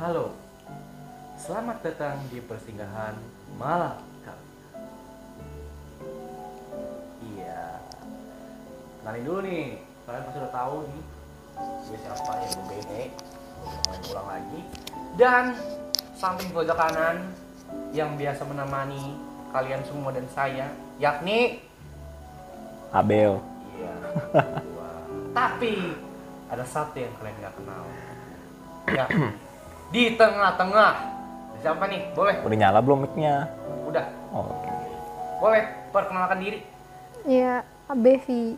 Halo, selamat datang di persinggahan malam kali. Iya, kenalin dulu nih, kalian pasti udah tahu nih gue siapa ya gue Bene, main ulang lagi. Dan samping pojok kanan yang biasa menemani kalian semua dan saya, yakni Abel. Iya. Tapi ada satu yang kalian nggak kenal. Ya. Di tengah-tengah. Siapa nih? Boleh? Udah nyala belum mic-nya? Udah. Oh, Oke. Boleh perkenalkan diri. Iya, Bevi.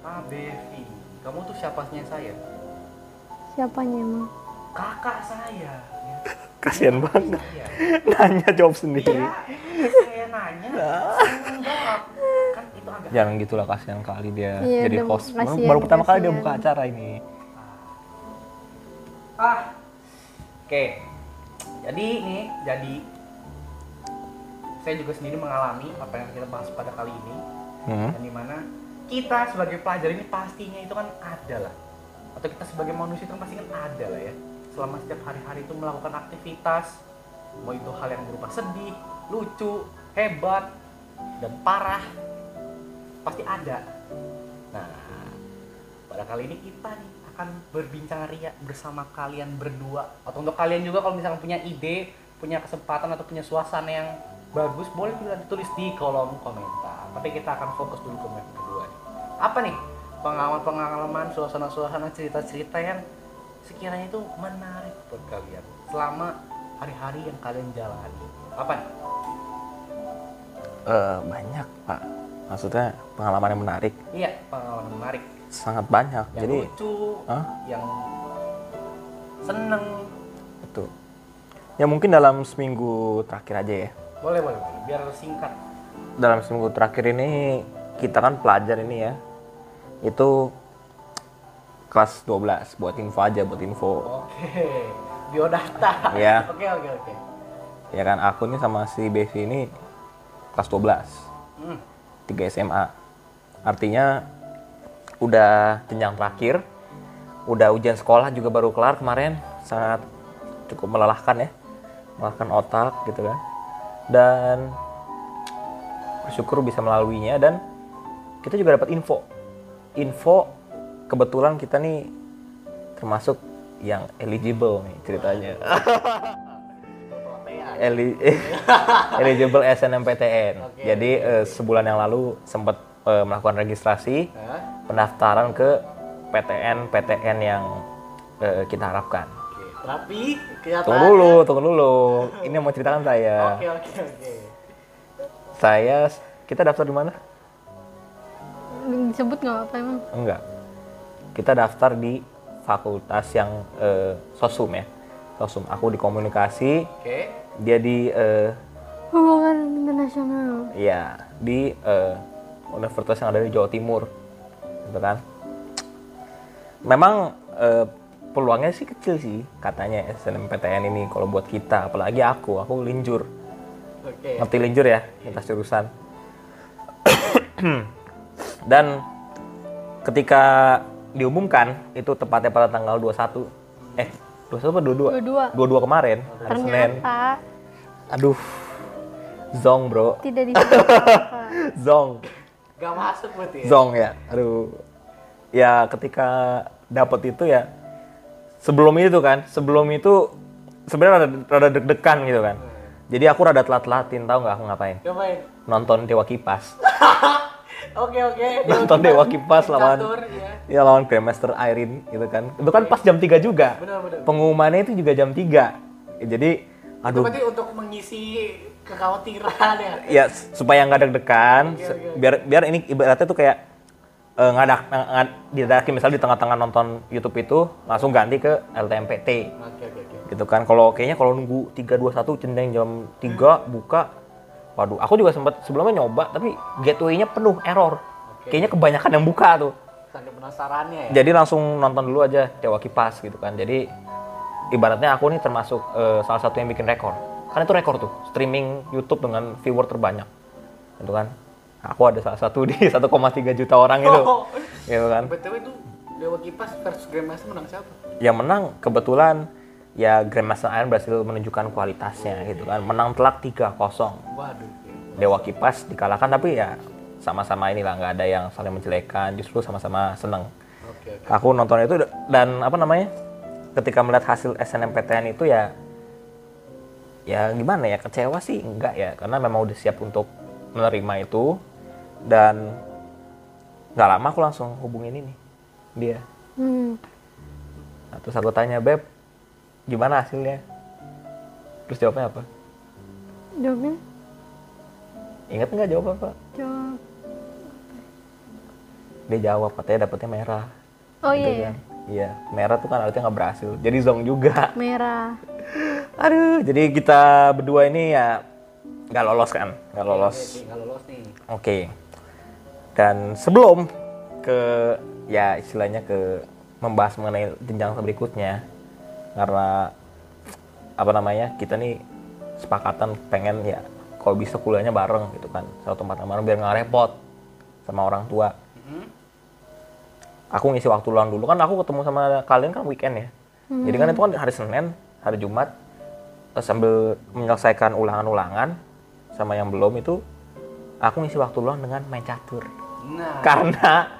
Ah, Bevi. Kamu tuh siapanya saya? Siapanya emang? Kakak saya. Ya. Kasihan banget. Saya. Nanya jawab sendiri. Iya, saya nanya. jawab. Kan itu agak Jangan gitulah kasihan kali dia Iya, jadi host. Baru, kasihan, baru pertama kali dia buka acara ini. Ah. Oke. Jadi ini jadi saya juga sendiri mengalami apa yang kita bahas pada kali ini Hmm. dan di mana kita sebagai pelajar ini pastinya itu kan ada lah atau kita sebagai manusia itu kan pasti kan ada lah ya selama setiap hari-hari itu melakukan aktivitas mau itu hal yang berupa sedih, lucu, hebat dan parah pasti ada. Nah, pada kali ini kita nih akan berbincang ria bersama kalian berdua atau untuk kalian juga kalau misalnya punya ide, punya kesempatan atau punya suasana yang bagus boleh juga ditulis di kolom komentar. Tapi kita akan fokus dulu ke map kedua. nih. Apa nih pengalaman-pengalaman, suasana-suasana, cerita-cerita yang sekiranya itu menarik buat kalian selama hari-hari yang kalian jalani. Apa nih? Eh, banyak pak. Maksudnya pengalaman yang menarik Iya, pengalaman menarik. Sangat banyak. Yang jadi lucu, Hah? yang seneng. itu. Ya mungkin dalam seminggu terakhir aja ya. Boleh, boleh, boleh. Biar singkat. Dalam seminggu terakhir ini kita kan pelajar ini ya. Itu kelas 12 buat info aja buat info. Oke. Biodata. Iya. Oke, oke, oke. Ya kan aku nih sama si Bevi ini kelas 12. Hmm. 3 SMA. Artinya udah jenjang terakhir, udah ujian sekolah juga baru kelar kemarin, sangat cukup melelahkan ya, melelahkan otak gitu kan. Dan bersyukur bisa melaluinya dan kita juga dapat info. Info kebetulan kita nih termasuk yang eligible nih ceritanya. Eli eligible SNMPTN. Oke, Jadi eh, sebulan yang lalu sempat eh, melakukan registrasi Hah? Pendaftaran ke PTN PTN yang eh, kita harapkan. Oke. Tapi kelihatan. Tunggu dulu, tunggu dulu. Ini yang mau ceritakan saya. Oke, oke, oke. Saya kita daftar di mana? Disebut nggak apa-apa emang? Enggak. Kita daftar di fakultas yang eh, sosum ya. Sosum. Aku di komunikasi, Oke. dia di eh, Hubungan internasional. Iya, di eh, universitas yang ada di Jawa Timur, gitu kan. Memang eh, peluangnya sih kecil sih, katanya SNMPTN ini kalau buat kita, apalagi aku, aku linjur, Oke. ngerti linjur ya, lintas jurusan. Dan ketika diumumkan itu tepatnya pada tanggal 21, eh 21 apa 22? Dua-dua. 22 kemarin, hari Senin. Ternyata Aduh, zong bro, tidak apa-apa. zong. Gak masuk berarti ya? Zong ya. Aduh. Ya ketika dapat itu ya sebelum itu kan, sebelum itu sebenarnya rada, rada deg-degan gitu kan. Jadi aku rada telat-telatin tahu nggak aku ngapain? Ngapain? Nonton Dewa Kipas. Oke, oke. Nonton Dewa Kipas lawan Catur, ya. ya lawan Grandmaster Irene gitu kan. Itu kan pas jam 3 juga. Benar, benar. Pengumumannya itu juga jam 3. Jadi Itu aduh berarti untuk mengisi kekhawatiran ya? ya supaya nggak deg-degan oke, oke. biar biar ini ibaratnya tuh kayak eh, ngadak ngad, misalnya di tengah-tengah nonton YouTube itu langsung ganti ke LTMPT Oke, oke, oke. gitu kan kalau kayaknya kalau nunggu 321 cendeng jam 3 buka waduh aku juga sempat sebelumnya nyoba tapi gateway-nya penuh error Oke. kayaknya kebanyakan yang buka tuh penasarannya ya? jadi langsung nonton dulu aja Dewa Kipas gitu kan jadi ibaratnya aku nih termasuk eh, salah satu yang bikin rekor kan itu rekor tuh streaming YouTube dengan viewer terbanyak. Gitu kan? Aku ada salah satu di 1,3 juta orang itu. Oh. gitu kan? BTW itu Dewa Kipas versus Grandmaster menang siapa? yang menang. Kebetulan ya Grandmaster Iron berhasil menunjukkan kualitasnya gitu kan? Menang telak 3-0 Waduh. Dewa Kipas dikalahkan tapi ya sama-sama inilah nggak ada yang saling menjelekan justru sama-sama seneng. Oke, oke. aku nonton itu dan apa namanya? Ketika melihat hasil SNMPTN itu ya ya gimana ya kecewa sih enggak ya karena memang udah siap untuk menerima itu dan nggak lama aku langsung hubungin ini dia Hmm. Nah, terus aku tanya beb gimana hasilnya terus jawabnya apa Jawabnya? ingat nggak jawab apa Jawab. dia jawab katanya dapetnya merah Oh Gitu iya, iya. kan. iya merah tuh kan artinya nggak berhasil jadi zong juga Merah. Aduh jadi kita berdua ini ya nggak lolos kan? Nggak lolos. Nggak lolos nih. oke. Dan sebelum ke ya istilahnya ke membahas mengenai jenjang berikutnya karena apa namanya kita nih sepakatan pengen ya kalau bisa kuliahnya bareng gitu kan satu tempat yang bareng biar nggak repot sama orang tua. Mhm. aku ngisi waktu luang dulu kan aku ketemu sama kalian kan weekend ya. Jadi kan itu kan hari Senin hari Jumat sambil menyelesaikan ulangan-ulangan sama yang belum itu aku ngisi waktu luang dengan main catur. Nah. karena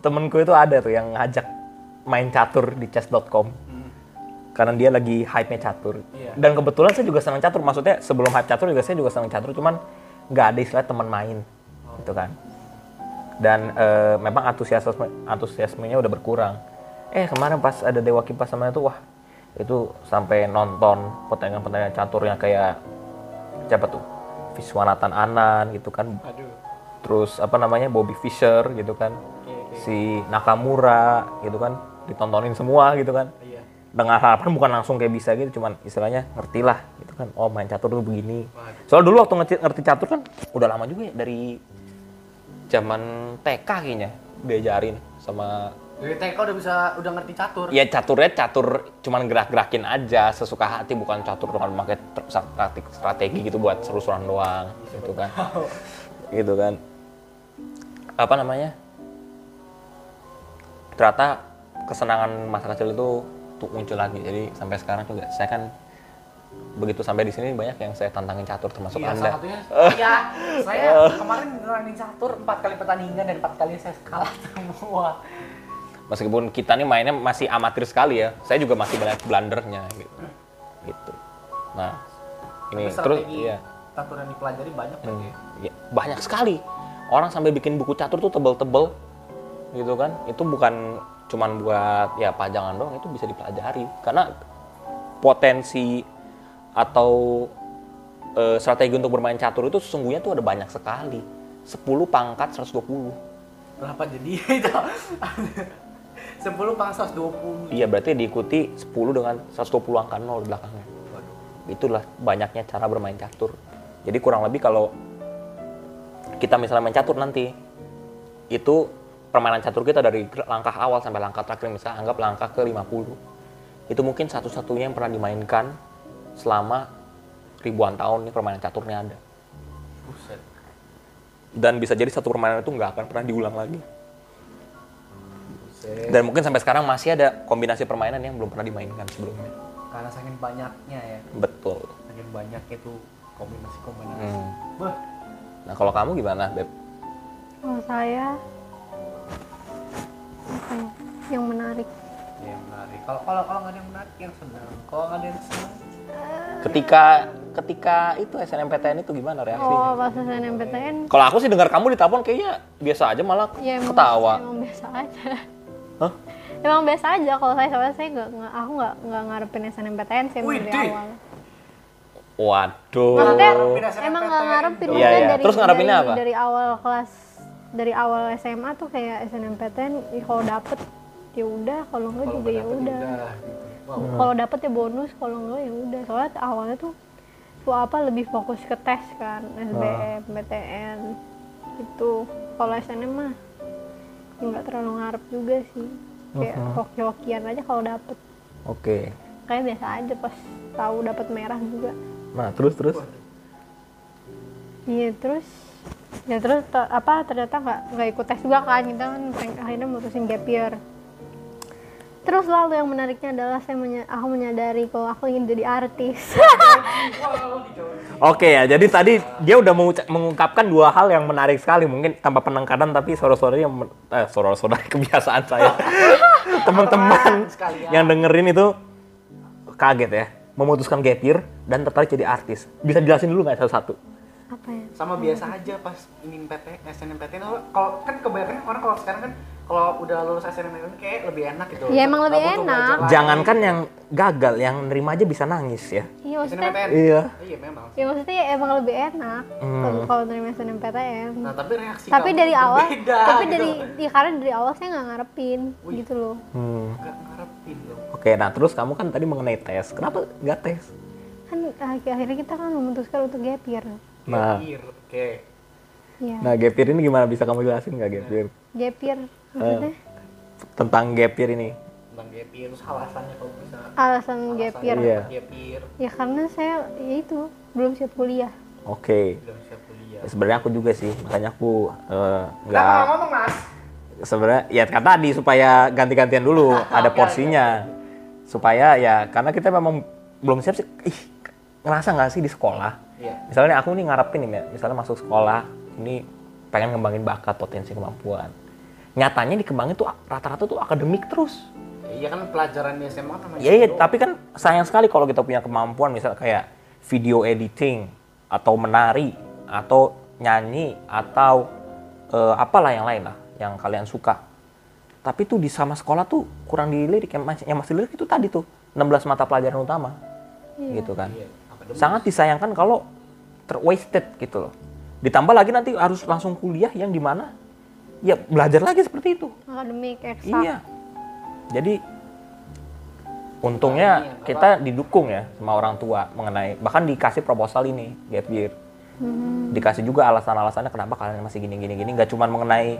temenku itu ada tuh yang ngajak main catur di chess.com Hmm. karena dia lagi hype-nya catur. Iya. dan kebetulan saya juga senang catur. Maksudnya sebelum hype catur juga saya juga senang catur. Cuman nggak ada istilah teman main gitu kan. Dan eh, memang antusiasme antusiasmenya udah berkurang. Eh kemarin pas ada dewa kipas sama itu wah itu sampai nonton pertandingan-pertandingan caturnya kayak siapa tuh Viswanathan Anan gitu kan Aduh. terus apa namanya Bobby Fischer gitu kan Oke, oke. si Nakamura gitu kan ditontonin semua gitu kan Iya. dengan harapan bukan langsung kayak bisa gitu cuman istilahnya ngerti lah gitu kan oh main catur tuh begini Waduh. soal dulu waktu ngerti, ngerti catur kan udah lama juga ya dari zaman TK kayaknya diajarin sama Dari TK udah bisa udah ngerti catur. ya caturnya catur cuman gerak-gerakin aja sesuka hati bukan catur dengan ter- strategi, strategi gitu buat seru-seruan doang gitu kan. Gitu kan. Apa namanya? Ternyata kesenangan masa kecil itu tuh muncul lagi. Jadi sampai sekarang juga saya kan begitu sampai di sini banyak yang saya tantangin catur termasuk Iya, anda. satunya saya, saya kemarin running catur empat kali pertandingan dan empat kali saya kalah semua. Meskipun kita nih mainnya masih amatir sekali ya saya juga masih banyak blundernya gitu. Gitu. Nah ini Tapi terus iya. catur yang dipelajari banyak kan ya. Ya, banyak sekali. Orang sampai bikin buku catur tuh tebel-tebel gitu kan. Itu bukan cuman buat ya pajangan doang itu bisa dipelajari. Karena potensi atau eh, strategi untuk bermain catur itu sesungguhnya tuh ada banyak sekali. 10 pangkat 120 Berapa jadi itu? 10 pangkat 120. iya berarti diikuti 10 dengan 120 angka 0 di belakangnya Waduh. itulah banyaknya cara bermain catur jadi kurang lebih kalau kita misalnya main catur nanti itu permainan catur kita dari langkah awal sampai langkah terakhir misalnya anggap langkah ke 50 itu mungkin satu-satunya yang pernah dimainkan selama ribuan tahun nih permainan caturnya ada Buset. dan bisa jadi satu permainan itu nggak akan pernah diulang lagi Dan mungkin sampai sekarang masih ada kombinasi permainan yang belum pernah dimainkan sebelumnya Karena saking banyaknya ya. betul Saking banyaknya itu kombinasi-kombinasi. Hmm. Bah, nah kalau kamu gimana beb Kalau saya apa ya? Yang menarik. yang menarik. Kalau kalau kalau nggak ada yang menarik, yang senang. Kalau nggak ada yang senang, ketika ketika itu SNMPTN itu gimana reaksinya Oh, pas SNMPTN Kalau aku sih dengar kamu di telepon kayaknya biasa aja malah ya emang, ketawa. emang biasa aja. Emang biasa aja kalau saya soalnya saya nggak nggak- aku nggak nggak ngarepin SNMPTN sih emang dari awal. Waduh. Maksudnya emang nggak ngarepin. Iya, iya. dari Terus ngarepinnya dari, apa? dari awal kelas dari awal SMA tuh kayak SNMPTN ih, kalau dapet ya udah kalau enggak juga ya udah gitu. Wow. kalau dapet ya bonus kalau enggak ya udah soalnya awalnya tuh tuh apa lebih fokus ke tes kan SBM PTN gitu kalau SNM mah ya nggak terlalu ngarep juga sih kayak hoki-hokian aja kalau dapet. Oke. kayak biasa aja pas tahu dapet merah juga. Nah, terus terus. Iya terus? Ya terus te- apa ternyata nggak nggak ikut tes juga kan. Kita kan akhirnya mutusin gap year Terus lalu yang menariknya adalah saya menya- aku menyadari kalau aku ingin jadi artis. Oke ya, jadi tadi dia udah mengungkapkan dua hal yang menarik sekali, mungkin tanpa penekanan tapi saudara-saudari yang eh, saudara-saudari kebiasaan saya, teman-teman yang dengerin itu kaget ya, memutuskan gap year dan tertarik jadi artis. Bisa jelasin dulu nggak satu-satu? Apa ya? sama biasa aja pas ini PT SNMPTN kalau kan kebanyakan orang kalau sekarang kan kalau udah lulus SNMPTN kayak lebih enak gitu Ya, emang lebih enak. Jangankan yang gagal, yang nerima aja bisa nangis ya. Iya maksudnya, SNMPTN Iya. iya memang ya maksudnya ya emang lebih enak Hmm. kalau- terima SNMPTN. nah tapi reaksi tapi kamu dari awal, berbeda, tapi gitu. dari ya karena dari awal saya nggak ngarepin Wih. gitu loh. Hmm. nggak ngarepin loh Oke, nah terus kamu kan tadi mengenai tes, kenapa nggak tes? Kan ak- akhirnya kita kan memutuskan untuk gap year. Nah, Gap year, oke Iya. nah gap year ini gimana bisa kamu jelasin nggak gap year? Gap year maksudnya? Tentang gap year ini? tentang gap year terus alasannya kalau bisa. Alasan gap year. Iya. gap year. Ya karena saya ya itu belum siap kuliah. Oke. belum siap kuliah. Ya, sebenarnya aku juga sih, makanya aku eh, nggak nggak ngomong mas? Sebenarnya ya kan tadi supaya ganti-gantian dulu ada porsinya. Supaya ya karena kita memang belum siap sih ih ngerasa nggak sih di sekolah? Iya. Misalnya aku nih ngarepin nih misalnya masuk sekolah ini pengen ngembangin bakat potensi kemampuan nyatanya dikembangin tuh rata-rata tuh akademik terus. Iya kan pelajaran di SMA kan namanya ya iya doang. tapi kan sayang sekali kalau kita punya kemampuan misal kayak video editing atau menari atau nyanyi atau eh, apalah yang lain lah yang kalian suka. Tapi tuh di sama sekolah tuh kurang dilirik yang masih yang masih dilirik itu tadi tuh 16 mata pelajaran utama. Gitu kan. Iya, sangat disayangkan kalau terwasted gitu loh. Ditambah lagi nanti harus langsung kuliah yang di mana ya belajar lagi seperti itu Akademik, eksak. Iya. Jadi untungnya Iya, apa? kita didukung ya sama orang tua mengenai bahkan dikasih proposal ini gap year. Hmm. Dikasih juga alasan-alasannya kenapa kalian masih gini gini gini nggak cuma mengenai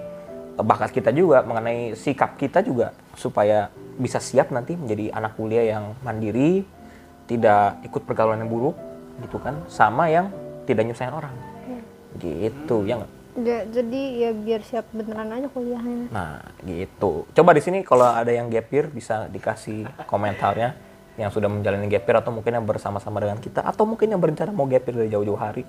eh, bakat kita juga, mengenai sikap kita juga supaya bisa siap nanti menjadi anak kuliah yang mandiri, tidak ikut pergaulan yang buruk gitu kan, sama yang tidak nyusahin orang. Gitu, ya nggak? Ja- jadi ya biar siap beneran aja kuliahnya. Nah, gitu. Coba di sini kalau ada yang gap year bisa dikasih komentarnya yang sudah menjalani gap year atau mungkin yang bersama-sama dengan kita atau mungkin yang berencana mau gap year dari jauh-jauh hari.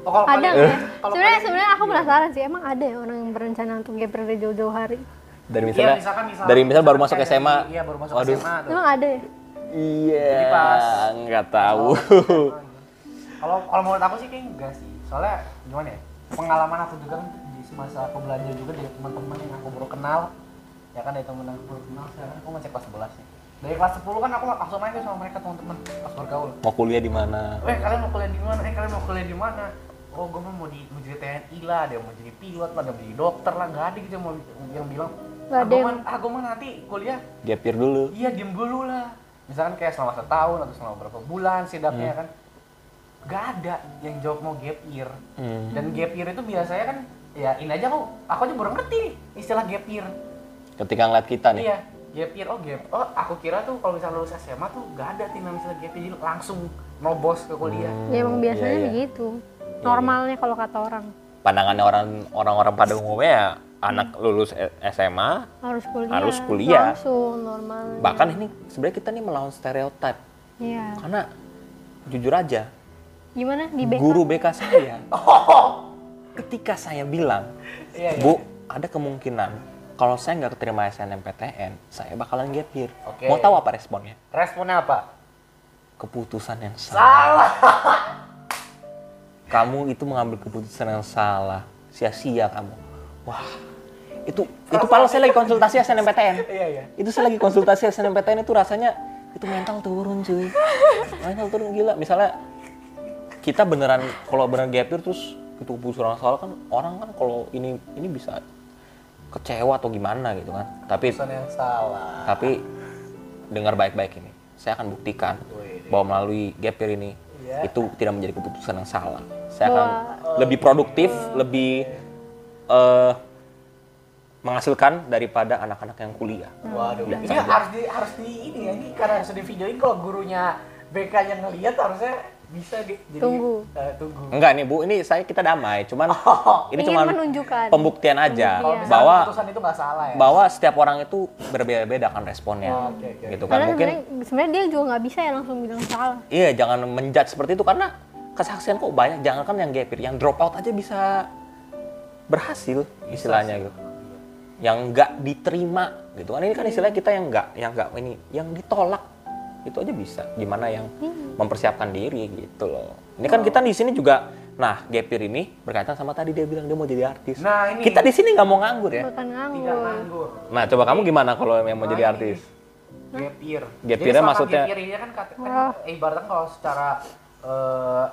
Oh, kalau Ada nggak ya? Sebenarnya sebenarnya aku penasaran sih, emang ada ya orang yang berencana untuk gap year dari jauh-jauh hari? Dari Iya, misalnya misalkan, misalkan- dari misal baru masuk SMA. iya baru masuk Waduh. SMA tuh. Emang ada ya? Iya. Jadi pas- nggak tahu. Kalau kalau menurut aku sih kayak enggak sih. Soalnya gimana ya? Pengalaman aku juga kan di semasa aku belajar juga dari teman-teman yang aku baru kenal. Ya kan dari teman yang aku baru kenal sekarang aku masih kelas 11 nih. Dari kelas 10 kan aku langsung nanya sama mereka teman-teman pas bergaul. mau kuliah di mana? Eh kalian mau kuliah di mana? Eh kalian mau kuliah di mana? Oh gue mah mau di mau jadi TNI lah, ada yang mau jadi pilot lah, ada yang mau jadi dokter lah, nggak ada gitu yang mau yang bilang. Nggak ah, ada yang- mah, ah, gua mah nanti kuliah Gap year dulu. iya diem dulu lah misalkan kayak selama setahun atau selama berapa bulan setidaknya kan gak ada yang jawab mau gap year Hmm. dan gap year itu biasanya kan ya ini aja aku aku aja baru ngerti nih istilah gap year Ketika ngeliat kita nih. iya gap year oh gap oh aku kira tuh kalau misalnya lulus SMA tuh gak ada tim yang istilah gap year jadi langsung nobos ke kuliah Ya emang biasanya iya, iya. begitu. Normalnya kalau kata orang Pandangannya orang orang-orang pada umumnya ya anak lulus E- SMA harus kuliah. Harus kuliah. Langsung normalnya. bahkan ini sebenarnya kita nih melawan stereotip Iya. karena jujur aja Gimana? Di BK? guru BK saya. Ketika saya bilang Iya, iya. bu ada kemungkinan kalau saya nggak keterima SNMPTN saya bakalan gap year. Oke. mau tahu apa responnya? Responnya apa? Keputusan yang salah. Kamu itu mengambil keputusan yang salah. Sia-sia kamu. Wah itu itu padahal saya lagi konsultasi SNMPTN iya iya. itu saya lagi konsultasi SNMPTN itu rasanya itu mental turun cuy. Mental turun gila. Misalnya kita beneran kalau beneran gap year terus itu keputusan salah kan orang kan kalau ini ini bisa kecewa atau gimana gitu kan. Tapi keputusan yang salah. tapi dengar baik-baik ini saya akan buktikan Wih. bahwa melalui gap year ini Iya. itu tidak menjadi keputusan yang salah. Saya akan Wah. lebih produktif lebih eh, menghasilkan daripada anak-anak yang kuliah. Waduh, ini harus di harus di ini ya ini karena harus di videoin kalau gurunya BK yang ngelihat harusnya bisa di, jadi Tunggu. eh, tunggu. Enggak nih Bu, ini saya kita damai, cuman ini Ingin cuma menunjukkan. pembuktian aja Iya. bahwa keputusan itu nggak salah ya. bahwa setiap orang itu berbeda-beda kan responnya. Oh, oke, oke. Gitu kan Karena mungkin sebenarnya sebenarnya dia juga nggak bisa ya langsung bilang salah. iya jangan menjudge seperti itu karena kesaksian kok banyak jangan kan yang gapir, yang drop out aja bisa berhasil istilahnya gitu. Yang nggak diterima gitu kan ini kan istilahnya kita yang nggak yang nggak ini yang ditolak itu aja bisa gimana yang mempersiapkan diri gitu loh. Ini kan kita di sini juga nah gapir ini berkaitan sama tadi dia bilang dia mau jadi artis. Nah, ini Kita di sini nggak mau nganggur ya. Bukan tidak nganggur. Nah, coba kamu gimana kalau yang mau jadi Nah, artis? Gap year. Gap Jadi year-nya selama maksudnya- gap year ini kan, kan eh, ibaratnya kalau secara eh,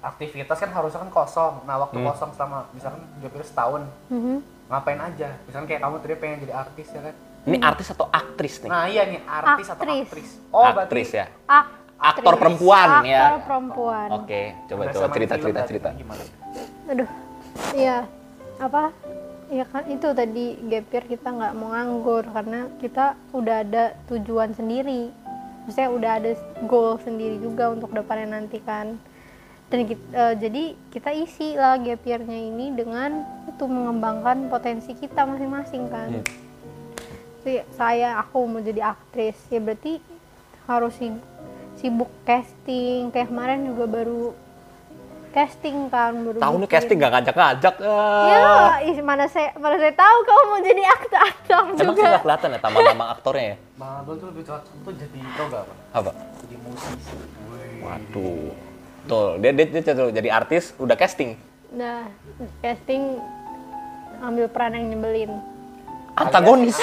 aktivitas kan harusnya kan kosong. Nah, waktu Hmm. kosong selama misalkan gap year setahun, Mhm. ngapain aja? Misalkan kayak kamu tadi pengen jadi artis ya kan? Ini artis atau aktris nih? Nah, iya nih artis atau Aktris. aktris. Oh, aktris berarti ya. Ak- Aktor aktris. perempuan ya. Aktor perempuan. Oke, coba udah coba cerita cerita cerita. Gimana? Aduh, iya apa? Ya kan itu tadi gap year kita nggak mau nganggur karena kita udah ada tujuan sendiri. Maksudnya udah ada goal sendiri juga untuk depannya nanti kan. Dan kit- eh, jadi kita isi lah gap year-nya ini dengan itu mengembangkan potensi kita masing-masing kan. Hmm. Saya aku mau jadi aktris ya berarti harus sib- sibuk casting kayak kemarin juga baru casting kan baru Tahu nih bikin. casting nggak ngajak-ngajak. ah. Ya, ih, mana saya mana saya tahu kamu mau jadi aktor aktor Emang sih juga. nggak kelihatan ya nama-nama aktornya ya? Bang Abdul tuh lebih cocok tuh jadi tau gak apa? Apa? Jadi musisi. Waduh. Tuh, dia dia, dia cocok jadi artis, udah casting. Nah, casting ambil peran yang nyebelin Antagonis.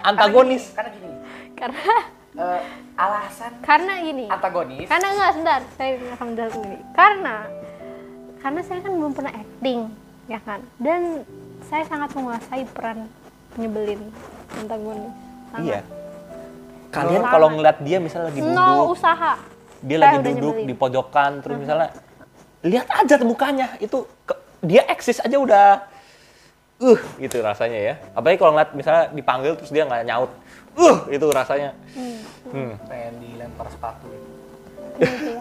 Antagonis. Karena gini, karena eh, alasan karena ini antagonis. karena enggak sebentar saya akan menjelaskan ini karena karena saya kan belum pernah acting ya kan dan saya sangat menguasai peran nyebelin antagonis Sangat. Iya. Kalian kalau ngeliat dia misalnya lagi no duduk, usaha dia Saya lagi duduk nyebelin. di pojokan terus misalnya lihat aja mukanya itu ke- dia eksis aja udah uh gitu rasanya ya apalagi kalau ngeliat misalnya dipanggil terus dia nggak nyaut uh itu rasanya hmm. pengen dilempar sepatu itu. Gitu ya.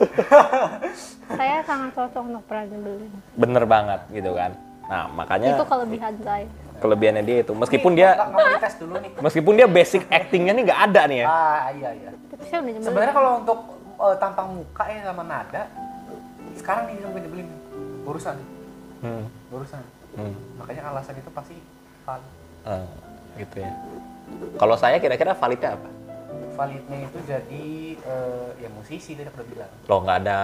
saya sangat cocok untuk peran nyebelin bener banget gitu kan nah makanya itu kelebihan saya kelebihannya dia itu meskipun Nih, dia nggak nggak mau dites dulu nih. meskipun dia basic actingnya nih nggak ada nih ya Ah iya iya. nyebelin Sebenarnya kalau untuk eh, tampang muka ya sama nada, sekarang dia sampai dibeli urusan, hmm. urusan. Hmm. Makanya alasan itu pasti valid. Eh, gitu ya kalau saya kira-kira validnya apa Validnya itu jadi eh, ya musisi tadi aku udah bilang. Loh nggak ada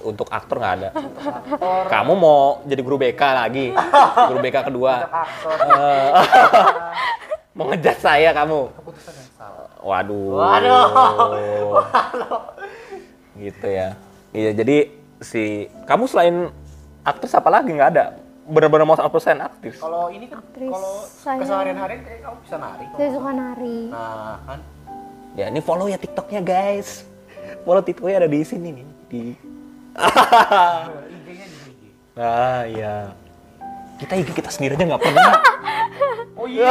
untuk aktor nggak ada. Untuk aktor, Kamu mau jadi guru BK lagi, guru BK untuk kedua, aktor, Eh, mau ngejat saya kamu. keputusan yang salah. Waduh. Waduh. Gitu ya. Iya jadi si kamu selain aktris apa lagi nggak ada? Bener-bener mau 100% aktris. Kalau ini kan kalau saya- keseharian harian kayak kamu bisa nari. saya suka nari Nah kan Ya ini follow ya TikToknya guys. Follow TikToknya ada di sini nih. Di. IG-nya di IG. Ah iya. Kita IG kita sendiri aja nggak pernah. Oh iya.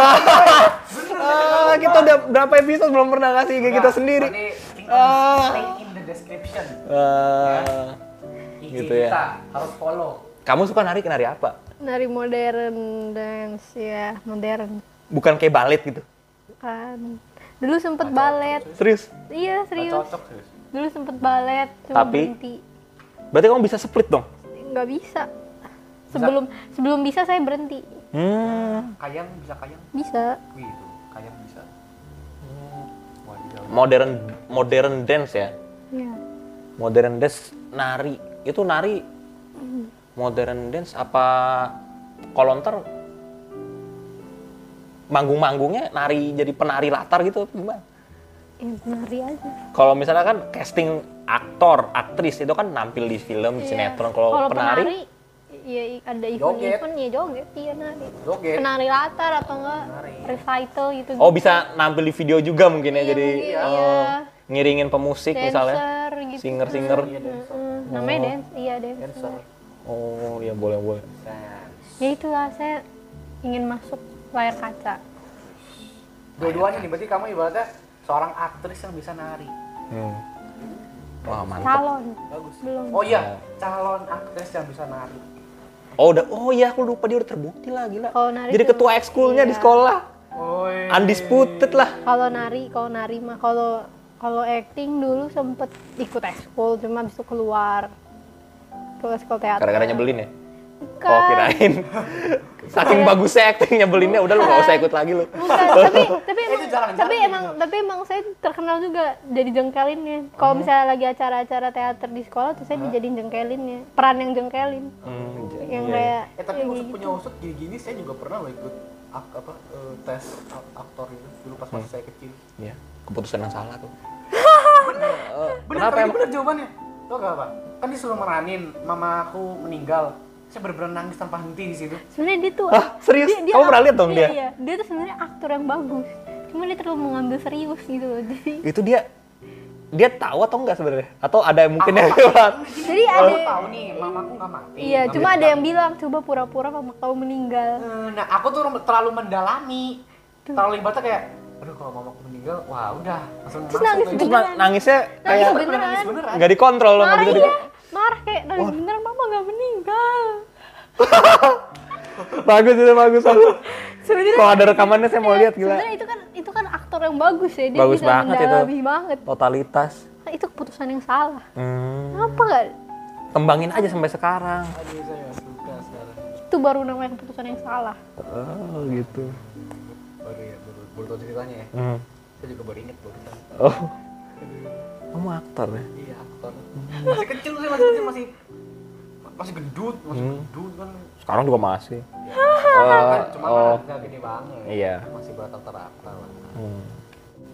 ah, kita udah berapa episode belum pernah kasih IG kita sendiri. Ah. in the description. Ah, IG Gitu ya. kita harus follow. kamu suka nari nari apa? Nari modern dance ya modern Bukan kayak balet gitu. kan dulu sempet balet Serius? iya Nggak serius cocok serius. dulu sempet balet cuma Tapi? berhenti Berarti kamu bisa split dong? nggak bisa sebelum sebelum bisa saya berhenti Hmm. Kayang bisa kayang. bisa Wih itu kayang bisa. Wadidaw. Modern modern dance ya. ya Modern dance nari. Itu nari modern dance apa kalau ntar manggung-manggungnya nari jadi penari latar gitu gimana? ya nari aja Kalau misalnya kan casting aktor, aktris itu kan nampil di film, di Iya. sinetron. Kalau Kalau penari, ya ada event-event ya joget iya nari Joget. penari latar atau enggak Penari. recital gitu oh bisa nampil di video juga mungkin ya Iya, jadi mungkin, oh, iya. ngiringin pemusik misalnya, dancer gitu singer-singer. Iya, dancer. Mm, namanya dance iya dancer. Dancer. Oh ya boleh boleh. Ya itulah saya ingin masuk layar kaca Dua-duanya nih berarti kamu ibaratnya seorang aktris yang bisa nari. Hmm. Wah, mantap. calon bagus belum oh iya calon aktris yang bisa nari Oh, udah. Oh iya, aku lupa dia udah terbukti lah, gila. Kalau nari Jadi ketua ekskulnya di iya. sekolah. oh Undisputed lah. kalau nari kalau nari mah kalau kalau acting dulu sempet ikut ekskul cuma itu keluar ke ekskul teater Gara-gara nyebelin ya? Bukan. Oh, kirain. Saking bagusnya acting nyebelinnya, udah lu gak usah ikut lagi lu. Bukan, tapi tapi emang, Itu jarang-jarang tapi gitu. emang tapi emang saya terkenal juga jadi jengkelinnya. Kalau misalnya lagi acara-acara teater di sekolah tuh saya dijadiin jengkelinnya. Peran yang jengkelin. Hmm, j- Yang iya. kayak eh tapi usut kayak punya usut gini-gini saya juga pernah loh ikut ak- apa eh, tes ak- aktor itu dulu pas masih saya kecil Iya, keputusan yang salah tuh. bener Kenapa emang? bener jawabannya tau gak apa kan disuruh meranin mama aku meninggal saya bener-bener nangis tanpa henti di situ sebenarnya dia tuh Hah, serius? Kamu pernah lihat dong iya, dia? Iya, dia tuh sebenarnya aktor yang bagus. Cuma dia terlalu mengambil serius gitu loh. Jadi Itu dia dia tahu atau enggak sebenarnya? Atau ada yang mungkin yang Aku lewat? Jadi aku ada tahu nih mamaku nggak mati Iya, cuma ada yang bilang coba pura-pura mama kau meninggal. Eh, nah aku tuh terlalu mendalami terlalu ibaratnya kayak aduh kalau mamaku meninggal wah udah langsung Terus masuk nangis. Terus na- nangisnya Nangis kayak beneran. nangis beneran nggak dikontrol loh, nggak Marah bisa iya, di- marah kayak nangis beneran mama gak meninggal. Bagus itu bagus bagus. Sebenarnya Kalau ada rekamannya saya mau lihat gila. Sebenarnya itu kan itu kan aktor yang bagus ya, dia Bagus bisa banget itu. banget. Totalitas. Nah, itu keputusan yang salah. Hmm, Apa gak? kembangin aja sampai sekarang. aduh saya nggak suka sekarang Itu baru namanya keputusan yang salah. Oh gitu. baru ya baru, baru tahu ceritanya ya Hmm. saya juga baru inget barusan Oh. Kamu aktor ya? iya aktor masih kecil sih masih kecil masih masih gendut masih Hmm. gendut kan Sekarang juga masih. kan cuma oh. kan nggak gede banget Iya. masih berata-rata lah Hmm.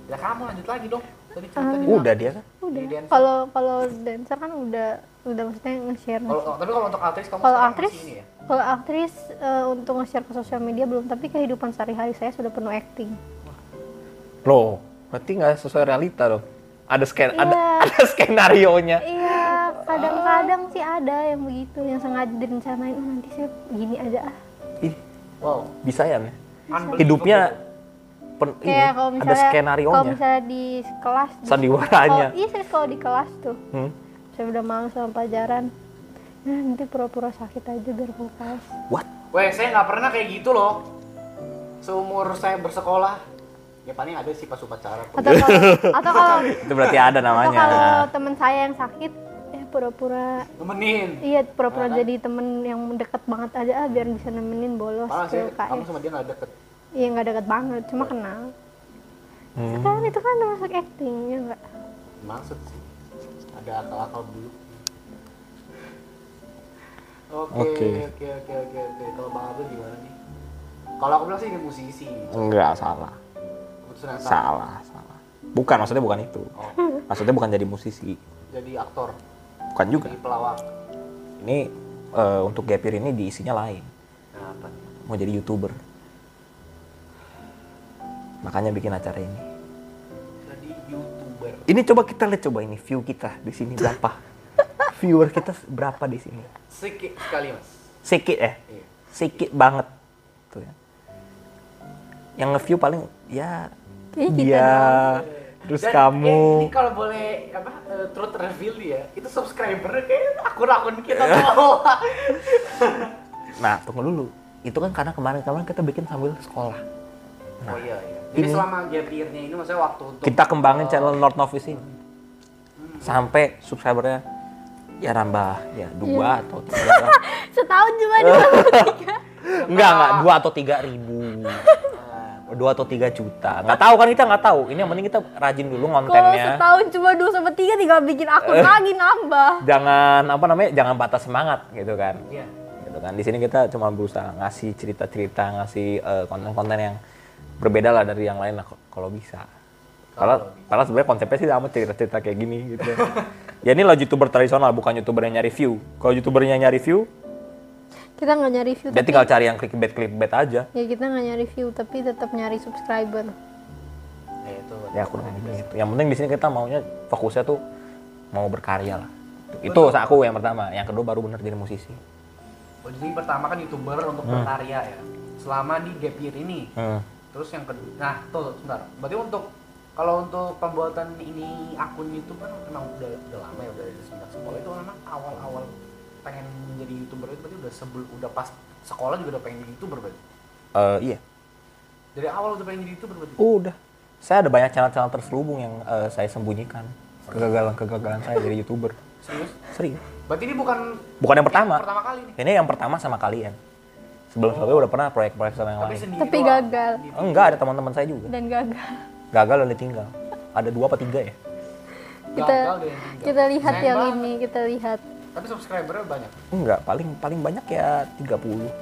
ya kamu lanjut lagi dong tadi cerita di Udah dia kan? Udah. Kalau kalau dancer kan udah udah maksudnya nge-share. kalau tapi kalau untuk aktris kamu Kalau aktris, ini ya kalau aktris eh, untuk nge-share ke sosial media belum, tapi kehidupan sehari-hari saya sudah penuh acting. Loh, berarti nggak sesuai realita dong. Ada sken ada Iya. ada skenario nya. Iya, kadang-kadang sih ada yang begitu, yang sengaja direncanain, oh, nanti saya gini aja ah. Ih, wow bisa ya nih. Hidupnya pen- ini, kalau ada misalnya kalau skenario nya. misalnya di kelas di- Sandiwaranya. kalau- iya serius kalau di kelas tuh Hmm. Saya udah malu sama pelajaran nah nanti pura-pura sakit aja biar kelas What? Weh, saya nggak pernah kayak gitu loh. Seumur saya bersekolah, ya paling ada sih pas upacara. atau kalau atau kalau Itu berarti ada atau kalau namanya. teman saya yang sakit ya pura-pura Nemenin. iya pura-pura Nah, jadi temen yang deket banget aja ah, biar bisa nemenin bolos Malah ke saya, kamu sama dia nggak deket. iya nggak deket banget cuma kenal Hmm. kan itu kan termasuk acting ya enggak Maksud sih, ada akal-akal dulu. Oke, Oke. oke, oke, oke. Kalau Bang Abel gimana nih? Kalau aku bilang sih ini musisi. Enggak salah. Keputusan yang salah. Salah, salah. Bukan, maksudnya bukan itu. Oh, Maksudnya bukan jadi musisi. jadi aktor, Bukan juga. jadi pelawak. Ini eh, untuk Gapir ini diisinya lain. Nah, apa? Mau jadi YouTuber. Makanya bikin acara ini. Ini coba kita lihat coba ini view kita di sini berapa? Viewer kita berapa di sini? Sedikit sekali mas. Sikit ya? Iya. Sikit banget. Tuh ya. Yang nge-view paling ya Iya, kita dia terus Dan, kamu eh, ini kalau boleh apa eh, truth reveal ya, itu subscriber kayak akun-akun kita semua. Nah, tunggu dulu. Itu kan karena kemarin-kemarin kita bikin sambil sekolah. oh iya iya. Jadi ini- selama gap year-nya ini maksudnya waktu untuk Kita kembangin channel North Novice ini. Sampai subscribernya ya nambah ya dua atau tiga setahun cuma dua Enggak, enggak. Dua atau tiga ribu. Dua atau tiga juta. Nggak tahu kan kita nggak tahu. Ini yang penting kita rajin dulu kalau kontennya. setahun cuma dua sama tiga tinggal bikin akun lagi nambah Jangan apa namanya? Jangan batas semangat gitu kan. Iya. Gitu kan. Di sini kita cuma berusaha ngasih cerita-cerita, ngasih eh, konten-konten yang berbeda lah dari yang lain lah kalau bisa. Kalau kalau sebenarnya konsepnya sih sama cerita-cerita kayak gini gitu. ya ini lah youtuber tradisional bukan youtuber yang nyari view. Kalau youtubernya nyari view, kita nggak nyari view dia tapi tinggal cari yang clickbait clickbait aja. ya kita nggak nyari view tapi tetap nyari subscriber Ya itu. Ya kurang lebih gitu. Yang penting di sini kita maunya fokusnya tuh mau berkarya lah. Itu aku yang pertama. Yang kedua baru bener jadi musisi. Oh, jadi pertama kan youtuber untuk berkarya ya. Selama di gap year ini. Hmm. Terus yang kedua, nah tuh sebentar. Berarti untuk kalau untuk pembuatan ini akun YouTube kan memang udah, udah lama ya udah dari semenjak sekolah itu memang awal-awal pengen menjadi youtuber itu berarti udah sebelum udah pas sekolah juga udah pengen jadi youtuber berarti? Eh, iya. Dari awal udah pengen jadi youtuber berarti? Udah. Saya ada banyak channel-channel terselubung yang eh, saya sembunyikan. Kegagalan-kegagalan saya jadi youtuber. Serius? Serius. Berarti ini bukan bukan yang pertama. pertama kali nih? Ini yang pertama sama kalian sebelum sebelumnya udah pernah proyek-proyek sama yang tapi lain. sendiri Tapi doang. gagal. Enggak ada teman-teman saya juga. Dan gagal. Gagal dan ditinggal. Ada dua apa tiga ya? Kita kita lihat Sayang yang banget. ini kita lihat. Tapi subscribernya banyak. Enggak paling paling banyak ya 30 Itulah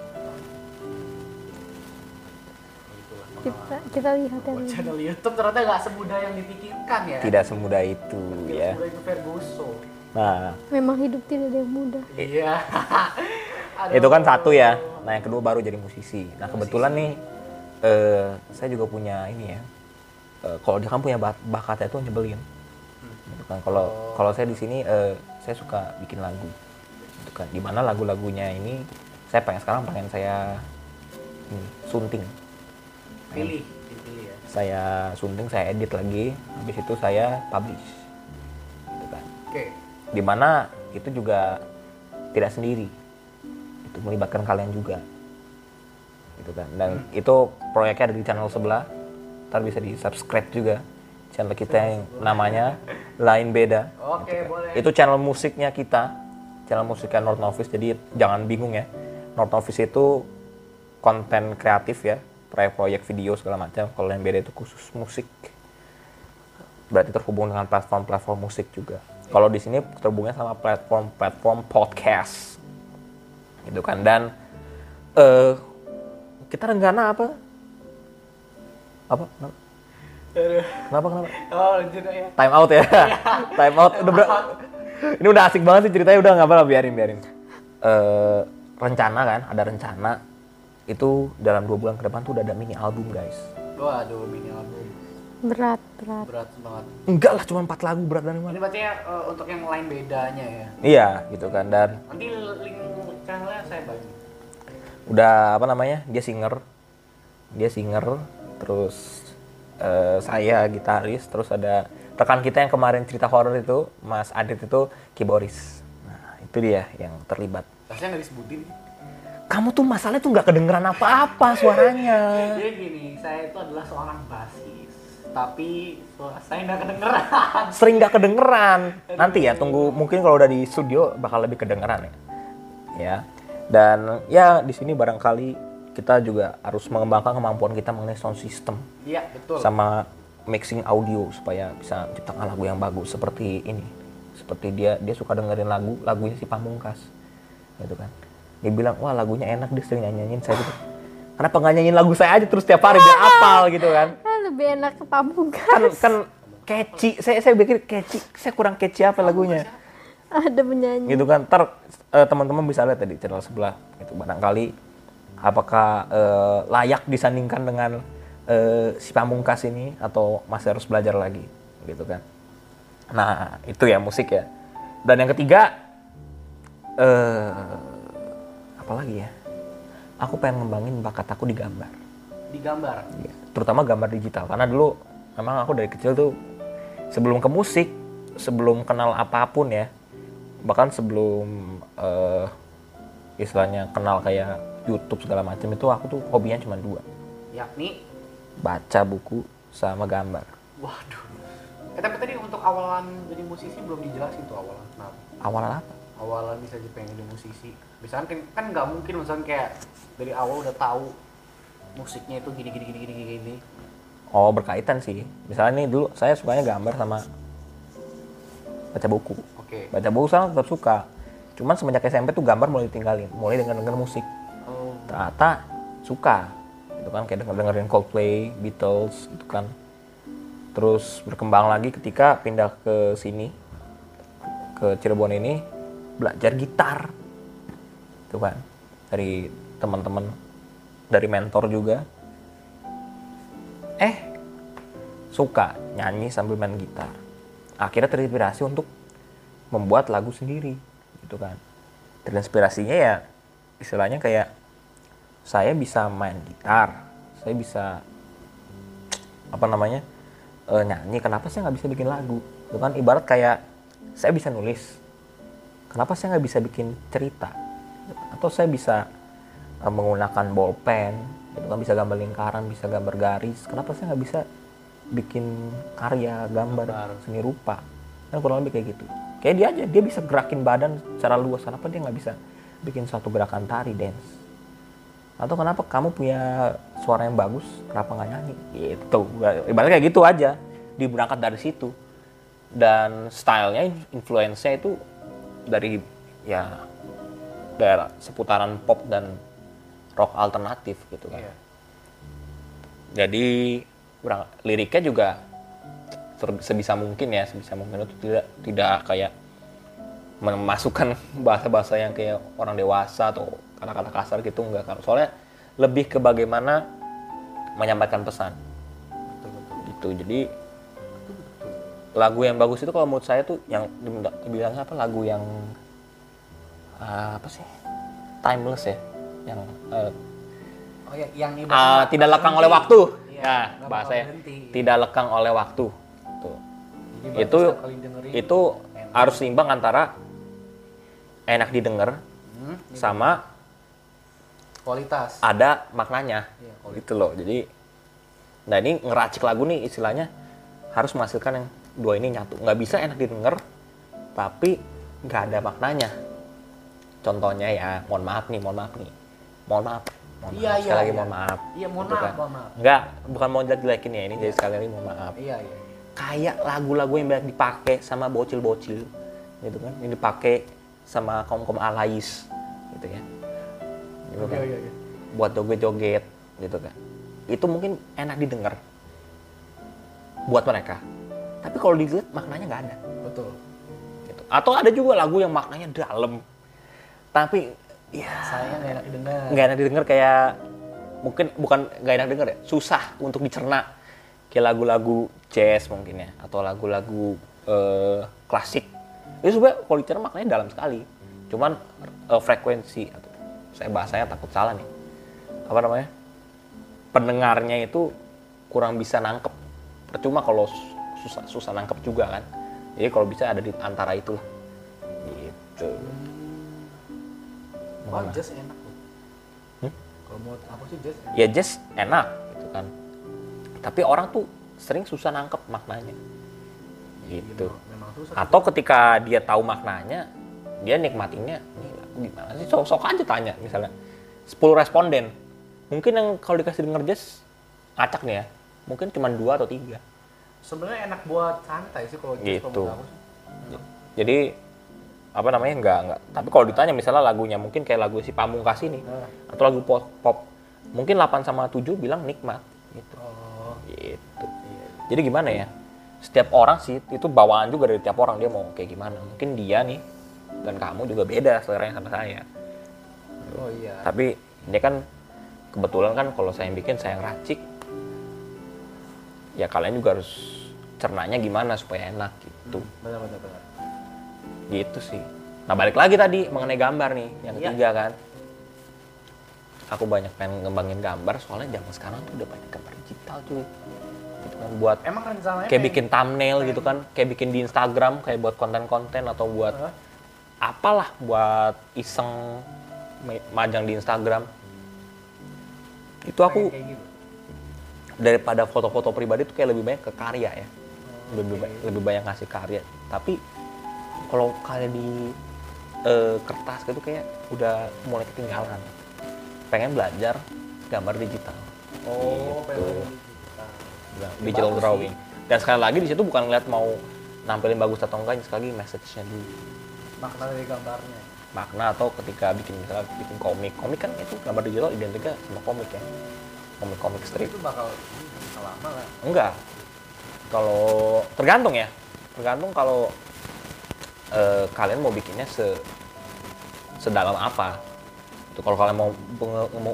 kita kita lihat yang ini. channel YouTube ternyata nggak semudah yang dipikirkan ya. Tidak semudah itu tidak ya. semudah itu Ferguson. Nah. Memang hidup tidak ada yang mudah. Iya Aduh. itu kan satu ya. Nah yang kedua baru jadi musisi. Nah kebetulan nih eh saya juga punya ini ya. Eh, kalau dia kan punya bak- bakatnya itu nyebelin. Gitu kan. Kalau kalau saya di sini eh, saya suka bikin lagu. Gitu kan. Di mana lagu-lagunya ini saya pengen sekarang pengen saya ini, sunting. Pilih dipilih ya. Saya sunting saya edit lagi. Habis itu saya publish. Gitu kan. Oke. Di mana itu juga tidak sendiri itu melibatkan kalian juga. Gitu kan. Dan itu proyeknya ada di channel sebelah. Ntar bisa di subscribe juga channel kita yang namanya lain beda. Oke boleh. Itu channel musiknya kita. Channel musiknya North Novice. Jadi jangan bingung ya. North Novice itu konten kreatif ya. Proyek-proyek video segala macam. Kalau yang beda itu khusus musik. Berarti terhubung dengan platform-platform musik juga. Kalau di sini terhubungnya sama platform-platform podcast gitu kan. Dan eh kita rencana apa? Apa? Kenapa? Aduh. kenapa, kenapa? oh ya. Time out ya? Time out. Udah ber- ini udah asik banget sih ceritanya. Udah nggak apa-apa biarin biarin. Eh, rencana kan? Ada rencana. Itu dalam dua bulan ke depan tuh udah ada mini album guys. Waduh mini album. Berat berat. Berat banget. Enggak lah cuma empat lagu berat dari ini mana berarti ya eh, untuk yang lain bedanya ya? Iya gitu kan. Dan nanti link channelnya saya bagi. Udah apa namanya? Dia singer. Dia singer. Terus eh, saya gitaris. Terus ada rekan kita yang kemarin cerita horor itu Mas Adit itu keyboardis. Nah itu dia yang terlibat. Tasnya nggak disebutin. Kamu tuh masalahnya tuh nggak kedengeran apa-apa suaranya. Jadi gini, saya itu adalah seorang basis, tapi suara saya nggak kedengeran. sering nggak kedengeran. Nanti ya tunggu. Mungkin kalau udah di studio bakal lebih kedengeran ya ya. Dan ya di sini barangkali kita juga harus mengembangkan kemampuan kita mengenai sound system. Iya betul. sama mixing audio supaya bisa menciptakan lagu yang bagus seperti ini. Seperti dia dia suka dengerin lagu lagunya si Pamungkas. Gitu kan. Dia bilang wah lagunya enak dia sering nyanyiin saya. Gitu. Kenapa nggak nyanyiin lagu saya aja terus tiap hari biar apal? Gitu kan. Ah, lebih enak ke pamungkas. Kan kan catchy. Saya saya pikir catchy. Saya kurang catchy apa lagunya ada penyanyi. Gitu kan. Ntar eh, teman-teman bisa lihat tadi channel sebelah itu barangkali apakah eh, layak disandingkan dengan eh, si pamungkas ini atau masih harus belajar lagi gitu kan. Nah itu ya musik ya. Dan yang ketiga eh apa lagi ya? Aku pengen ngembangin bakat aku di gambar. Di gambar. Iya, terutama gambar digital. Karena dulu memang aku dari kecil tuh sebelum ke musik sebelum kenal apa pun ya bahkan sebelum eh, istilahnya kenal kayak YouTube segala macam itu aku tuh hobinya cuma dua Yakni, baca buku sama gambar waduh. Eh, tapi tadi untuk awalan jadi musisi belum dijelasin tuh awalan. Kenapa? awalan apa Awalan bisa jadi pengen jadi musisi. Misalkan kan kan nggak mungkin misalkan kayak dari awal udah tahu musiknya itu gini gini gini gini. gini. oh berkaitan sih misalnya nih dulu saya sukanya gambar sama baca buku Oke. baca buku saya tetap suka. Cuman semenjak SMP tuh gambar mulai ditinggalin mulai dengan denger musik. Oh, ternyata suka itu kan kayak denger dengerin Coldplay, Beatles itu kan. Terus berkembang lagi ketika pindah ke sini ke Cirebon ini belajar gitar. Itu kan dari teman-teman dari mentor juga. Eh suka nyanyi sambil main gitar. Akhirnya terinspirasi untuk membuat lagu sendiri gitu kan. Terinspirasinya ya istilahnya kayak saya bisa main gitar saya bisa apa namanya eh, nyanyi kenapa saya nggak bisa bikin lagu? Itu kan ibarat kayak saya bisa nulis kenapa saya nggak bisa bikin cerita? Atau saya bisa eh, menggunakan bolpen itu kan bisa gambar lingkaran bisa gambar garis kenapa saya nggak bisa bikin karya gambar Gambar. seni rupa? Kan kurang lebih kayak gitu kayak dia aja dia bisa gerakin badan secara luas. Kenapa dia nggak bisa bikin suatu gerakan tari dance? Atau kenapa kamu punya suara yang bagus kenapa nggak nyanyi? Gitu. Ibaratnya kayak gitu aja. Dia berangkat dari situ. Dan stylenya influence-nya itu dari ya daerah seputaran pop dan rock alternatif gitu kan. Iya. jadi kurang liriknya juga ter- sebisa mungkin ya sebisa mungkin itu tidak tidak kayak memasukkan bahasa-bahasa yang kayak orang dewasa atau kata-kata kasar gitu enggak kan soalnya lebih ke bagaimana menyampaikan pesan. Betul betul gitu jadi lagu yang bagus itu kalau menurut saya tuh yang dibilang- apa lagu yang ah, apa sih? Timeless ya yang eh, oh ya yang ibaratnya tidak nggak lekang oleh waktu. Iya, ya nggak bakal bahasanya berhenti. tidak lekang oleh waktu Itu itu enak. harus seimbang antara enak didengar Hmm, sama kualitas. ada maknanya. Iya, kualitas. gitu loh. Jadi nah ini ngeracik lagu nih istilahnya. Harus menghasilkan yang dua ini nyatu. Nggak bisa enak didengar tapi nggak ada maknanya. Contohnya ya mohon maaf nih mohon maaf nih. Mohon maaf. Mohon Iya, maaf. Iya, sekali lagi iya. mohon maaf. Iya, mohon Gitu maaf, kan. mohon maaf. nggak bukan mau jelek-jelekin ya. Ini jadi sekali lagi mohon maaf. Iya iya kayak lagu-lagu yang banyak dipakai sama bocil-bocil gitu kan? Yang dipakai sama kaum kaum alais gitu ya. Gitu kan? Iya iya iya. buat joget-joget gitu kan? Itu mungkin enak didengar buat mereka. Tapi kalau dilihat maknanya nggak ada. Betul. Gitu. atau ada juga lagu yang maknanya dalam. Tapi ya saya nggak enak didengar. nggak enak didengar kayak mungkin bukan nggak enak denger ya susah untuk dicerna. Kayak lagu-lagu jazz mungkin ya atau lagu-lagu eh, klasik. Itu sebenarnya dicerna maknanya dalam sekali. Cuman eh, frekuensi atau saya bahasanya takut salah nih. Apa namanya? Pendengarnya itu kurang bisa nangkep. Percuma kalau sus- susah susah nangkep juga kan. Jadi kalau bisa ada di antara itulah. Gitu. Wah, jazz enak loh. Hmm? Kalau mau aku sih jazz enak. ya jazz enak gitu kan. Tapi orang tuh sering susah nangkep maknanya. Gitu. Memang, memang susah. atau ketika dia tahu maknanya dia nikmatinya gimana sih? Sok sok aja tanya misalnya. 10 responden. Mungkin yang kalau dikasih denger jazz ngacak nih ya. Mungkin cuma dua atau tiga. Sebenarnya enak buat santai sih kalau jazz Gitu. kalau sih. jadi apa namanya nggak nggak. Tapi kalau ditanya misalnya lagunya mungkin kayak lagu si Pamungkas ini Nah. atau lagu pop, pop. Mungkin 8 sama 7 bilang nikmat jadi gimana ya? Setiap orang sih itu bawaan juga dari tiap orang. Dia mau kayak gimana? Mungkin dia nih dan kamu juga beda seleranya sama saya. Oh iya. tapi ini kan kebetulan kan kalau saya yang bikin saya yang racik. Ya kalian juga harus cernanya gimana supaya enak gitu. Benar benar benar. gitu sih. Nah balik lagi tadi mengenai gambar nih yang Iya. ketiga kan. Aku banyak pengen ngembangin gambar soalnya zaman sekarang tuh udah banyak gambar digital cuy gitu kan buat Emang rencananya kayak pengen- bikin thumbnail gitu kan kayak bikin di Instagram kayak buat konten-konten atau buat Hah? apalah buat iseng ma- majang di Instagram itu aku pengen kayak gitu. daripada foto-foto pribadi tuh kayak lebih banyak ke karya ya lebih oke. ba- lebih banyak ngasih karya tapi kalau karya di eh, kertas gitu kayak udah mulai ketinggalan pengen belajar gambar digital Oh, Gitu. pengen Digital bagus drawing. sih. dan sekali lagi di situ bukan ngeliat mau nampilin bagus atau enggak sekali lagi message-nya dulu. Makna dari gambarnya. makna atau ketika bikin misalnya bikin komik. Komik kan itu gambar digital identiknya sama komik ya. Komik komik strip. Itu bakal lama lah. enggak. Kalau tergantung ya. Tergantung kalau eh, kalian mau bikinnya se sedalam apa. Itu kalau kalian mau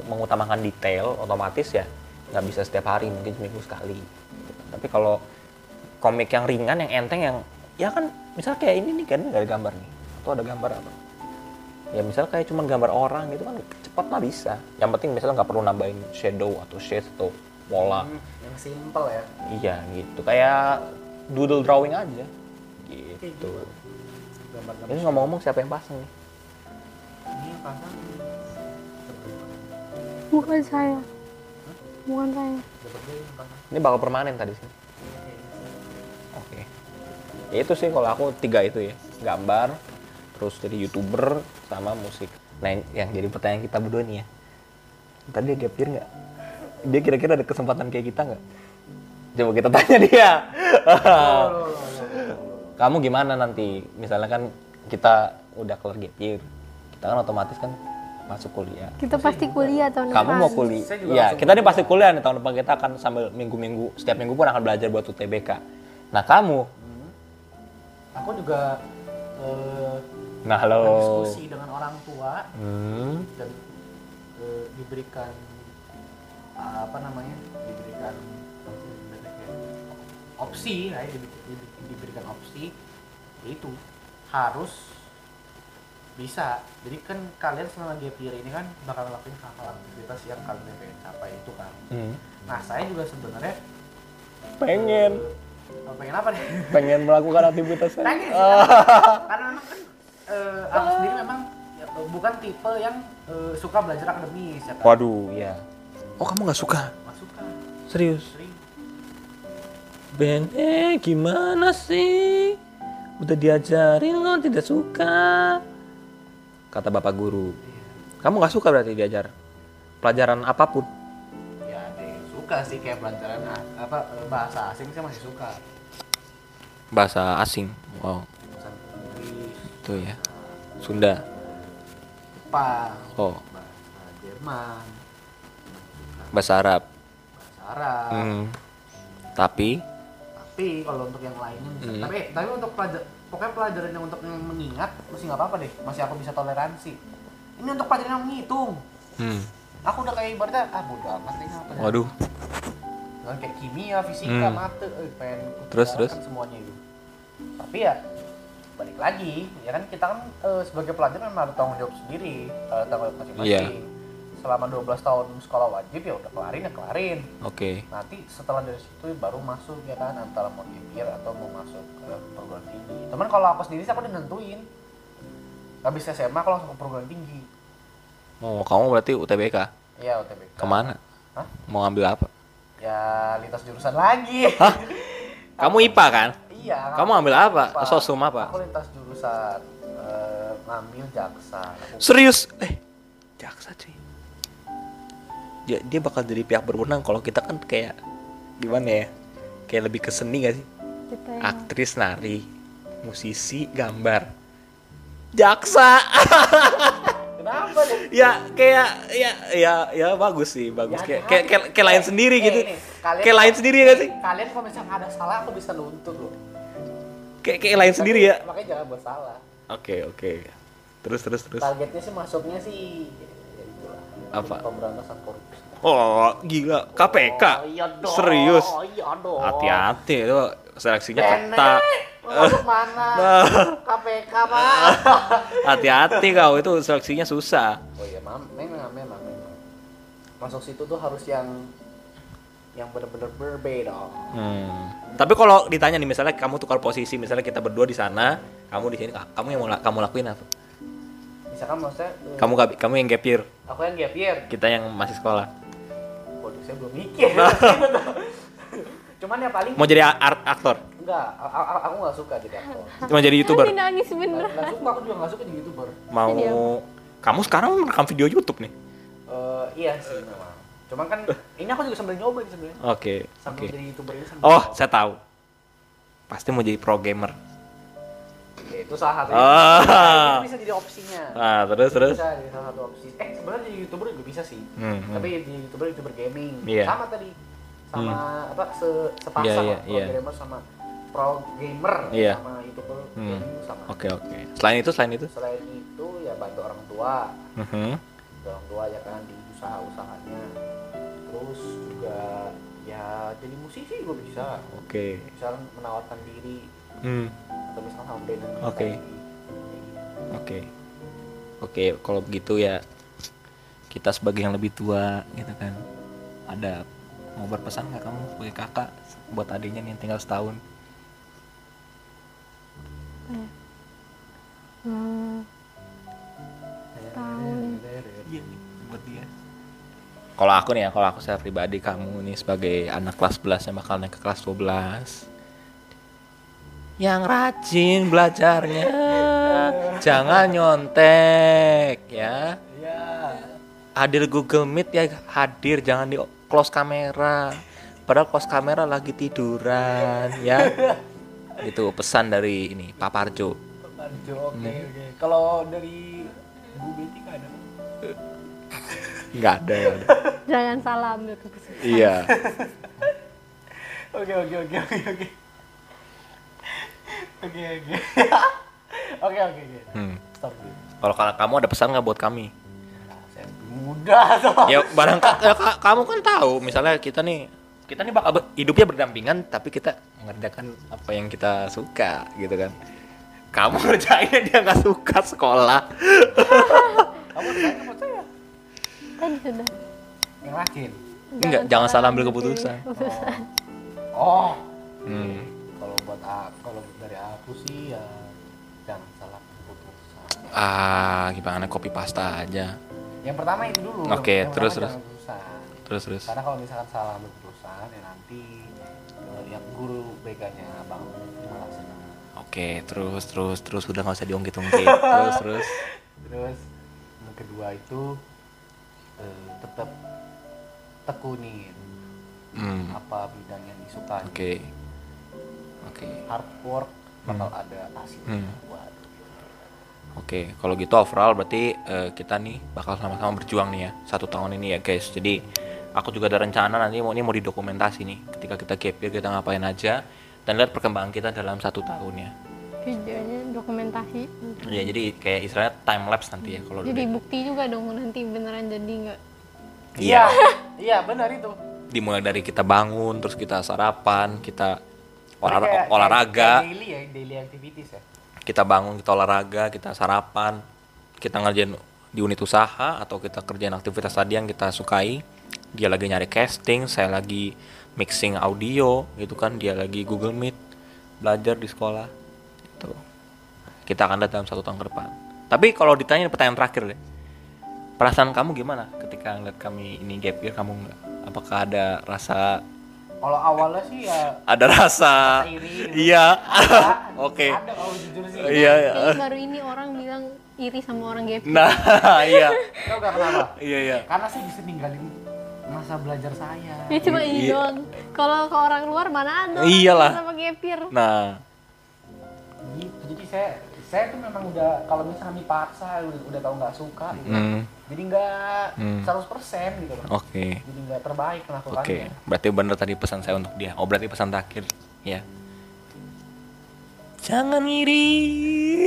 mengutamakan detail otomatis ya nggak bisa setiap hari mungkin seminggu sekali. Tapi kalau komik yang ringan yang enteng yang ya kan misal kayak ini nih kan nggak ada gambar nih. Atau ada gambar apa? Ya misal kayak cuma gambar orang gitu kan cepat lah bisa. Yang penting misalnya nggak perlu nambahin shadow atau shade atau pola. Hmm, yang simple ya. Iya gitu. Kayak doodle drawing aja. Gitu. gambar-gambar ini ngomong-ngomong siapa yang pasang nih? Ini pasang. Bukan saya bukan saya. Seperti ini bakal permanen tadi sih. Oke. Ya itu sih kalau aku tiga itu ya. Gambar terus jadi youtuber sama musik. Nah yang- yang jadi pertanyaan kita berdua nih ya. Tadi dia gap year nggak? Dia kira-kira ada kesempatan kayak kita nggak? Coba kita tanya dia. Kamu gimana nanti? Misalnya kan kita udah kelar gap year kita kan otomatis kan masuk kuliah. Kita pasti kuliah tahun depan. kamu mau kuliah? Ya kita nih pasti kuliah nih tahun depan. Kita akan sambil minggu-minggu setiap minggu pun akan belajar buat UTBK nah kamu? Aku juga eh, nah halo. diskusi dengan orang tua. Hmm. dan eh, diberikan ah, apa namanya diberikan opsi ya dibi- diberikan opsi. Yaitu harus bisa. Jadi kan kalian selama gap year ini kan bakal ngelakuin hal-hal aktivitas yang kalian pengen capai itu kan. Hmm. nah saya juga sebenarnya pengen. Eh, pengen apa nih? Pengen melakukan aktivitas pengen sih. Karena, karena memang kan eh, aku sendiri memang ya, bukan tipe yang eh, suka belajar akademis ya kan? Waduh ya oh kamu nggak suka? Nggak suka. Serius? Sering. Ben, eh gimana sih? Udah diajarin lo tidak suka. Kata bapak guru. Kamu nggak suka berarti diajar pelajaran apa pun? ya suka sih kayak pelajaran ah, apa eh, bahasa asing saya masih suka Bahasa asing. Wow, bahasa itu ya. Sunda. Jepang Oh, bahasa Jerman bahasa Arab. bahasa Arab Hmm. Tapi, tapi kalau untuk yang lainnya Hmm. tapi tapi untuk pelajar pokoknya pelajaran yang untuk yang mengingat masih nggak apa-apa deh masih aku bisa toleransi ini untuk pelajaran yang menghitung hmm. aku udah kayak ibaratnya ah bodo amat nih apa waduh, Dengan kayak kimia, fisika, Hmm. mate, eh, pengen Terus, terus? semuanya itu. Tapi ya balik lagi, ya kan kita kan eh, sebagai pelajar memang ada tanggung jawab sendiri, ada tanggung jawab masing-masing. Selama 12 tahun sekolah wajib ya udah kelarin ya kelarin. oke. Nanti setelah dari situ baru masuk ya kan antara mau year atau mau masuk ke perguruan tinggi. Teman kalau aku sendiri aku udah nentuin. Habis SMA aku langsung ke perguruan tinggi. Oh, kamu berarti UTBK. Iya UTBK. Ke mana? Hah? Mau ngambil apa? Ya lintas jurusan lagi. Kamu IPA kan? Iya. Kamu ambil apa? Apa? Sosum apa? Aku lintas jurusan eh, ngambil jaksa. Aku- Serius? Eh, jaksa cuy. Dia, dia bakal jadi pihak berwenang kalau kita kan kayak gimana ya? Kayak lebih ke seni gak sih? kita yang Aktris, nari, musisi, gambar. Jaksa. Kenapa deh? ya kayak ya ya ya bagus sih, bagus. Ya, Kayak kayak kayak, kayak lain sendiri eh, gitu. ini, kalian- Kayak lain sendiri gak sih? Kalian kalau misalnya ada salah aku bisa nuntut loh. Kayak kayak lain sendiri ya. Makanya jangan buat salah. Oke, oke. Terus terus terus. Targetnya sih masuknya sih ya itulah. Apa? Pemberantasan korupsi. Oh, gila. KPK. Oh, iya dong. Serius? Oh, iya dong. Hati-hati itu seleksinya ketat. Masuk mana? KPK, Pak. Hati-hati kau itu seleksinya susah. Oh iya, mam, memang, memang, memang. Masuk situ tuh harus yang yang bener-bener berbeda. Hmm. Tapi kalau ditanya nih misalnya kamu tukar posisi, misalnya kita berdua di sana, kamu di sini, kamu yang mau kamu lakuin apa? Misalkan maksudnya Kamu kamu yang gap year, aku yang gap year. kita yang masih sekolah. Saya belum mikir. Cuman ya paling Mau jadi art aktor, enggak, aku nggak suka jadi aktor. mau jadi youtuber, nangis bener Nggak suka, aku juga nggak suka jadi youtuber. mau Jadi kamu sekarang merekam video YouTube nih. Eh, iya sih memang. Cuman kan ini aku juga sambil nyoba nih sebenarnya. Oke, Sambil oke. jadi youtuber ini sambil Oh, nyoba. saya tahu. Pasti mau jadi pro gamer. Ya, itu salah satu. Ah. Itu bisa jadi opsinya. Nah, terus terus. Bisa jadi salah satu opsi. Eh, sebenarnya jadi youtuber juga bisa sih. Hmm, hmm. Tapi jadi youtuber youtuber gaming. Iya. Sama tadi. Sama apa se sepasang lah, iya, pro iya. gamer sama pro gamer Iya. sama youtuber Hmm. gaming sama. Oke, oke. Selain itu, selain itu. Selain itu ya bantu orang tua, Mhm. bantu orang tua ya kan di usaha-usahanya. Terus juga ya jadi musisi juga bisa. Oke. Misalkan menawarkan diri Hmm. Atau misalkan sama kita Oke. Oke. Oke, kalau begitu ya kita sebagai yang lebih tua gitu kan. Ada mau berpesan nggak kamu sebagai kakak buat adiknya nih yang tinggal setahun Hmm, tahun iya nih buat dia kalau aku nih ya kalau aku secara pribadi kamu nih sebagai anak kelas 11 yang bakal naik ke kelas 12 yang rajin belajarnya. Jangan nyontek ya. Hadir Google Meet ya hadir. Jangan di close kamera. Padahal close kamera lagi tiduran ya. Itu pesan dari ini Pak Parjo. Lanjut, oke oke. Kalau dari Bu Betty nggak ada? nggak ada ya jangan salah ambil keputusan. Iya. Oke oke oke oke oke. Oke oke. Oke oke oke. Hmm. Stop dulu. kalau kalau kamu ada pesan nggak buat kami saya muda soalnya. ya barang ka- ya, ka- kamu kan tahu misalnya kita nih kita nih bakal hidupnya berdampingan tapi kita mengerjakan apa yang kita suka gitu kan kamu ngerjainnya dia nggak suka sekolah Kamu banyak buat saya. tadi sudah Yang rajin. Enggak, jangan salah ambil keputusan. keputusan Oh. hmm. Kalau buat kalau dari aku sih ya jangan salah keputusan. ah gimana copy pasta aja Yang pertama itu dulu. Oke, Yang terus, terus. terus terus Karena kalau misalkan salah keputusan ya nanti eh, yang guru BK-nya bang malah senang. oke terus terus terus udah nggak usah diungkit-ungkit terus terus Terus yang kedua itu eh, tetap tekunin hmm. apa bidang yang disukai. oke oke Hard work bakal ada hasilnya. Hmm. Waduh. Oke, kalau gitu overall berarti eh, kita nih bakal sama-sama berjuang nih ya satu tahun ini ya guys. Jadi aku juga ada rencana nanti mau ini mau didokumentasi nih ketika kita gap year kita ngapain aja dan lihat perkembangan kita dalam satu tahun ya. videonya dokumentasi Ya jadi kayak istilahnya time lapse nanti ya kalau jadi udah bukti juga dong nanti beneran jadi nggak Iya. Iya, benar itu. dimulai dari kita bangun terus kita sarapan kita olah- Kayak- kayak- olahraga. kayak daily ya, daily activities ya. kita bangun kita olahraga kita sarapan kita ngerjain di unit usaha atau kita kerjain aktivitas tadi yang kita sukai. Dia lagi nyari casting saya lagi mixing audio gitu kan. Dia lagi Google Meet belajar di sekolah itu kita akan lihat dalam satu tahun ke depan. Tapi kalau ditanya pertanyaan terakhir deh. Perasaan kamu gimana ketika ngeliat kami ini gap year kamu nggak? Apakah ada rasa Kalau awalnya sih ya ada rasa iri. iya oke Ada kalau jujur sih. iya iya. Baru ini orang bilang iri sama orang gap nah iya Tau gak kenapa? iya iya Karena sih bisa ninggalin masa belajar saya. Ya cuma ini Iya. doang. Kalau ke orang luar mana ada? Iyalah. Sama gap year. nah Gitu. Jadi saya saya tuh memang udah kalau misalnya dipaksa udah udah tahu nggak suka gitu. hmm, Jadi nggak Hmm. 100% gitu loh. oke Jadi nggak terbaik oke melakukannya. berarti bener tadi pesan saya untuk dia oh berarti pesan terakhir ya jangan iri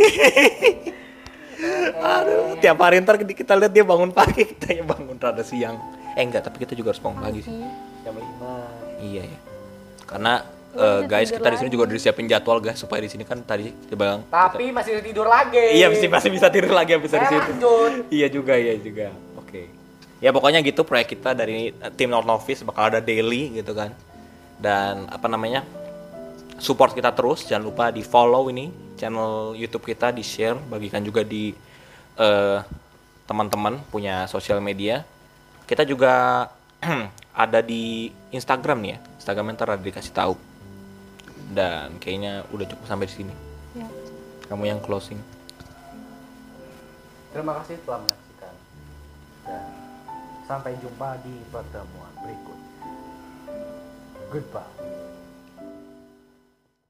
aduh tiap hari ntar kita lihat dia bangun pagi kita yang bangun rada siang eh enggak tapi kita juga harus bangun pagi sih Jam 5. iya ya karena Eh, bisa guys kita di sini juga udah disiapin jadwal guys supaya di sini kan tadi dia bilang Tapi masih tidur lagi. iya pasti pasti bisa tidur lagi habis dari Saya situ. iya juga iya juga. Oke. Ya pokoknya gitu proyek kita dari eh, tim Not Novice bakal ada daily gitu kan. Dan apa namanya support kita terus. Jangan lupa di follow ini channel YouTube kita di share bagikan juga di eh, teman-teman punya sosial media. Kita juga ada di Instagram nih ya. Instagram ntar ada dikasih tahu dan kayaknya udah cukup sampai di sini Ya. kamu yang closing Terima kasih telah menyaksikan. Dan sampai jumpa di pertemuan berikut. Goodbye.